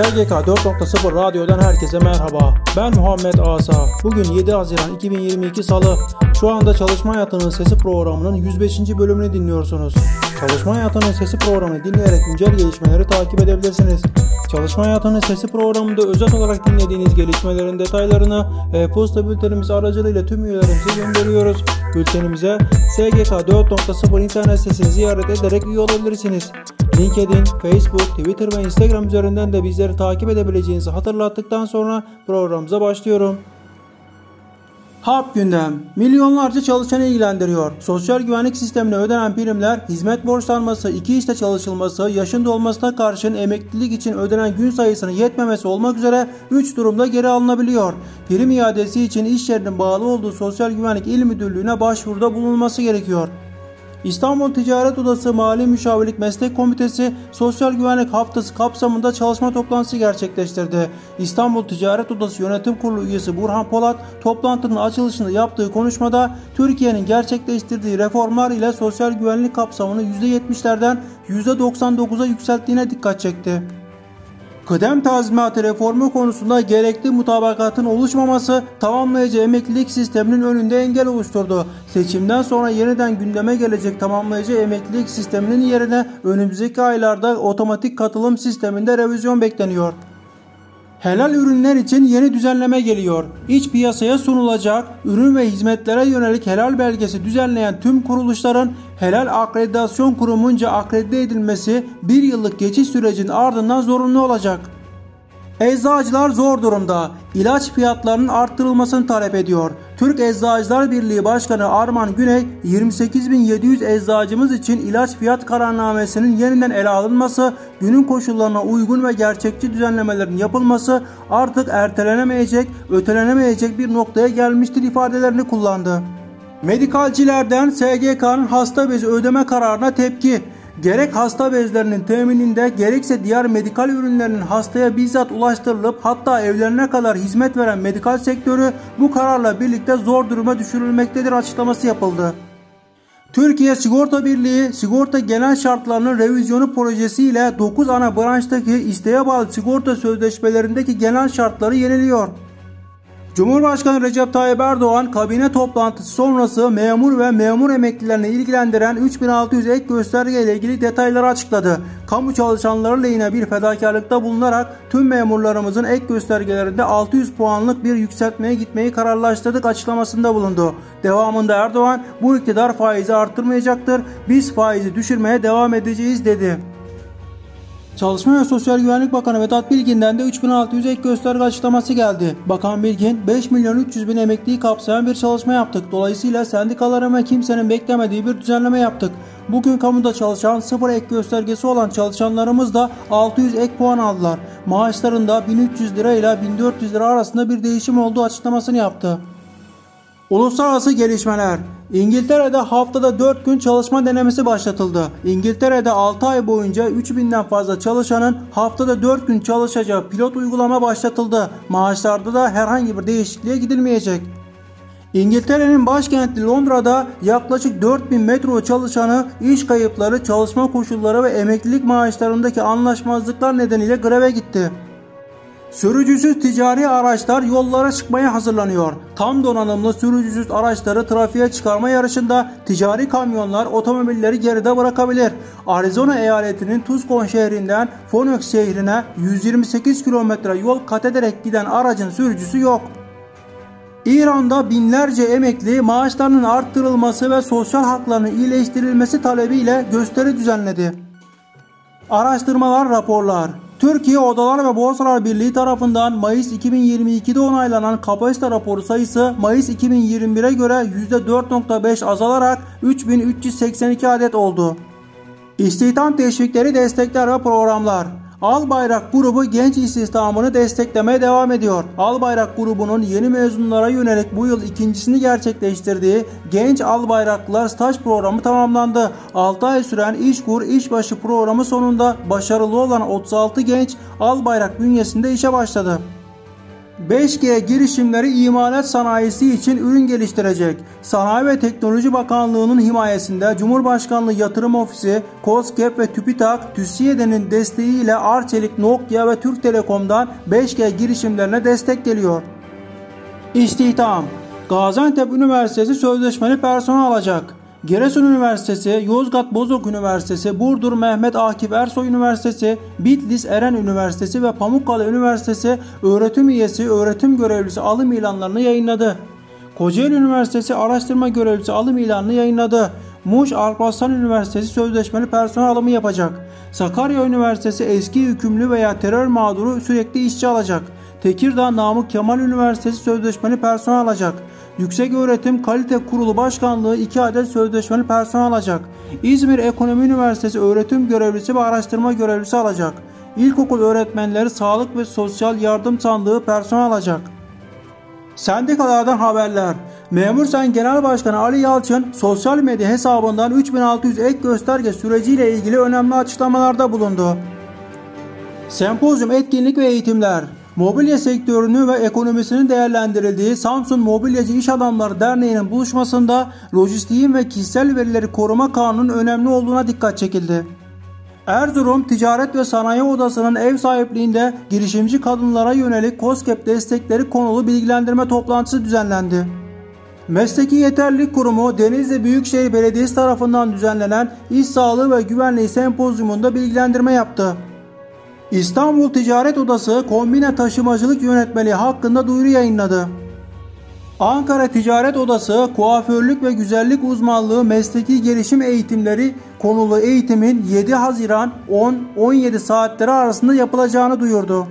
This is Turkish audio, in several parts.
SGK 4.0 Radyo'dan herkese merhaba. Ben Muhammed Asa. Bugün 7 Haziran 2022 Salı. Şu anda Çalışma Hayatının Sesi programının 105. bölümünü dinliyorsunuz. Çalışma Hayatının Sesi programını dinleyerek güncel gelişmeleri takip edebilirsiniz. Çalışma Hayatının Sesi programında özel olarak dinlediğiniz gelişmelerin detaylarını e-posta bültenimiz aracılığıyla tüm üyelerimize gönderiyoruz. Bültenimize SGK 4.0 internet sitesini ziyaret ederek üye olabilirsiniz. LinkedIn, Facebook, Twitter ve Instagram üzerinden de bizleri takip edebileceğinizi hatırlattıktan sonra programımıza başlıyorum. HAP gündem. Milyonlarca çalışanı ilgilendiriyor. Sosyal güvenlik sistemine ödenen primler, hizmet borçlanması, iki işte çalışılması, yaşın dolmasına karşın emeklilik için ödenen gün sayısının yetmemesi olmak üzere 3 durumda geri alınabiliyor. Prim iadesi için iş yerinin bağlı olduğu Sosyal Güvenlik İl Müdürlüğü'ne başvuruda bulunması gerekiyor. İstanbul Ticaret Odası Mali Müşavirlik Meslek Komitesi Sosyal Güvenlik Haftası kapsamında çalışma toplantısı gerçekleştirdi. İstanbul Ticaret Odası Yönetim Kurulu üyesi Burhan Polat toplantının açılışında yaptığı konuşmada Türkiye'nin gerçekleştirdiği reformlar ile sosyal güvenlik kapsamını %70'lerden %99'a yükselttiğine dikkat çekti. Kıdem tazminatı reformu konusunda gerekli mutabakatın oluşmaması tamamlayıcı emeklilik sisteminin önünde engel oluşturdu. Seçimden sonra yeniden gündeme gelecek tamamlayıcı emeklilik sisteminin yerine önümüzdeki aylarda otomatik katılım sisteminde revizyon bekleniyor. Helal ürünler için yeni düzenleme geliyor. İç piyasaya sunulacak ürün ve hizmetlere yönelik helal belgesi düzenleyen tüm kuruluşların Helal Akreditasyon Kurumunca akredite edilmesi bir yıllık geçiş sürecinin ardından zorunlu olacak. Eczacılar zor durumda. İlaç fiyatlarının arttırılmasını talep ediyor. Türk Eczacılar Birliği Başkanı Arman Güney 28.700 eczacımız için ilaç fiyat kararnamesinin yeniden ele alınması, günün koşullarına uygun ve gerçekçi düzenlemelerin yapılması artık ertelenemeyecek, ötelenemeyecek bir noktaya gelmiştir ifadelerini kullandı. Medikalcilerden SGK'nın hasta bezi ödeme kararına tepki. Gerek hasta bezlerinin temininde gerekse diğer medikal ürünlerinin hastaya bizzat ulaştırılıp hatta evlerine kadar hizmet veren medikal sektörü bu kararla birlikte zor duruma düşürülmektedir açıklaması yapıldı. Türkiye Sigorta Birliği sigorta genel şartlarının revizyonu projesi ile 9 ana branştaki isteğe bağlı sigorta sözleşmelerindeki genel şartları yeniliyor. Cumhurbaşkanı Recep Tayyip Erdoğan kabine toplantısı sonrası memur ve memur emeklilerini ilgilendiren 3600 ek gösterge ile ilgili detayları açıkladı. Kamu çalışanları lehine bir fedakarlıkta bulunarak tüm memurlarımızın ek göstergelerinde 600 puanlık bir yükseltmeye gitmeyi kararlaştırdık açıklamasında bulundu. Devamında Erdoğan bu iktidar faizi arttırmayacaktır, biz faizi düşürmeye devam edeceğiz dedi. Çalışma ve Sosyal Güvenlik Bakanı Vedat Bilgin'den de 3600 ek gösterge açıklaması geldi. Bakan Bilgin 5 milyon 300 bin emekliyi kapsayan bir çalışma yaptık. Dolayısıyla sendikalara ve kimsenin beklemediği bir düzenleme yaptık. Bugün kamuda çalışan sıfır ek göstergesi olan çalışanlarımız da 600 ek puan aldılar. Maaşlarında 1300 lira ile 1400 lira arasında bir değişim olduğu açıklamasını yaptı. Uluslararası gelişmeler İngiltere'de haftada 4 gün çalışma denemesi başlatıldı. İngiltere'de 6 ay boyunca 3000'den fazla çalışanın haftada 4 gün çalışacağı pilot uygulama başlatıldı. Maaşlarda da herhangi bir değişikliğe gidilmeyecek. İngiltere'nin başkenti Londra'da yaklaşık 4000 metro çalışanı iş kayıpları, çalışma koşulları ve emeklilik maaşlarındaki anlaşmazlıklar nedeniyle greve gitti. Sürücüsüz ticari araçlar yollara çıkmaya hazırlanıyor. Tam donanımlı sürücüsüz araçları trafiğe çıkarma yarışında ticari kamyonlar otomobilleri geride bırakabilir. Arizona eyaletinin Tucson şehrinden Phoenix şehrine 128 kilometre yol kat ederek giden aracın sürücüsü yok. İran'da binlerce emekli maaşlarının arttırılması ve sosyal haklarının iyileştirilmesi talebiyle gösteri düzenledi. Araştırmalar, raporlar Türkiye Odalar ve Borsalar Birliği tarafından Mayıs 2022'de onaylanan kapasite raporu sayısı Mayıs 2021'e göre %4.5 azalarak 3382 adet oldu. İstihdam teşvikleri, destekler ve programlar Al Bayrak grubu genç istihdamını desteklemeye devam ediyor. Al Bayrak grubunun yeni mezunlara yönelik bu yıl ikincisini gerçekleştirdiği Genç Al Bayraklılar staj programı tamamlandı. 6 ay süren İşkur İşbaşı programı sonunda başarılı olan 36 genç Al Bayrak bünyesinde işe başladı. 5G girişimleri imalat sanayisi için ürün geliştirecek. Sanayi ve Teknoloji Bakanlığı'nın himayesinde Cumhurbaşkanlığı Yatırım Ofisi, COSGAP ve TÜBİTAK, TÜSİAD'ın desteğiyle Arçelik, Nokia ve Türk Telekom'dan 5G girişimlerine destek geliyor. İstihdam Gaziantep Üniversitesi sözleşmeli personel alacak. Giresun Üniversitesi, Yozgat Bozok Üniversitesi, Burdur Mehmet Akif Ersoy Üniversitesi, Bitlis Eren Üniversitesi ve Pamukkale Üniversitesi öğretim üyesi, öğretim görevlisi alım ilanlarını yayınladı. Kocaeli Üniversitesi araştırma görevlisi alım ilanını yayınladı. Muş Alparslan Üniversitesi sözleşmeli personel alımı yapacak. Sakarya Üniversitesi eski hükümlü veya terör mağduru sürekli işçi alacak. Tekirdağ Namık Kemal Üniversitesi sözleşmeli personel alacak. Yüksek Öğretim Kalite Kurulu Başkanlığı 2 adet sözleşmeli personel alacak. İzmir Ekonomi Üniversitesi öğretim görevlisi ve araştırma görevlisi alacak. İlkokul öğretmenleri Sağlık ve Sosyal Yardım Sandığı personel alacak. Sendikalardan haberler. Memur Sen Genel Başkanı Ali Yalçın sosyal medya hesabından 3600 ek gösterge süreciyle ilgili önemli açıklamalarda bulundu. Sempozyum etkinlik ve eğitimler Mobilya sektörünü ve ekonomisinin değerlendirildiği Samsun Mobilyacı İş Adamları Derneği'nin buluşmasında lojistiğin ve kişisel verileri koruma kanunun önemli olduğuna dikkat çekildi. Erzurum Ticaret ve Sanayi Odası'nın ev sahipliğinde girişimci kadınlara yönelik COSGAP destekleri konulu bilgilendirme toplantısı düzenlendi. Mesleki Yeterlilik Kurumu Denizli Büyükşehir Belediyesi tarafından düzenlenen İş Sağlığı ve Güvenliği Sempozyumunda bilgilendirme yaptı. İstanbul Ticaret Odası kombine taşımacılık yönetmeliği hakkında duyuru yayınladı. Ankara Ticaret Odası kuaförlük ve güzellik uzmanlığı mesleki gelişim eğitimleri konulu eğitimin 7 Haziran 10-17 saatleri arasında yapılacağını duyurdu.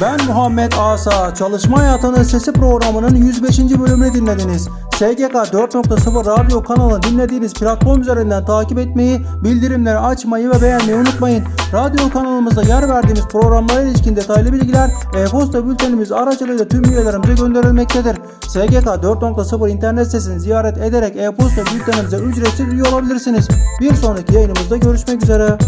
Ben Muhammed Asa. Çalışma Hayatının Sesi programının 105. bölümünü dinlediniz. SGK 4.0 radyo kanalı dinlediğiniz platform üzerinden takip etmeyi, bildirimleri açmayı ve beğenmeyi unutmayın. Radyo kanalımızda yer verdiğimiz programlara ilişkin detaylı bilgiler e-posta bültenimiz aracılığıyla tüm üyelerimize gönderilmektedir. SGK 4.0 internet sitesini ziyaret ederek e-posta bültenimize ücretsiz üye olabilirsiniz. Bir sonraki yayınımızda görüşmek üzere.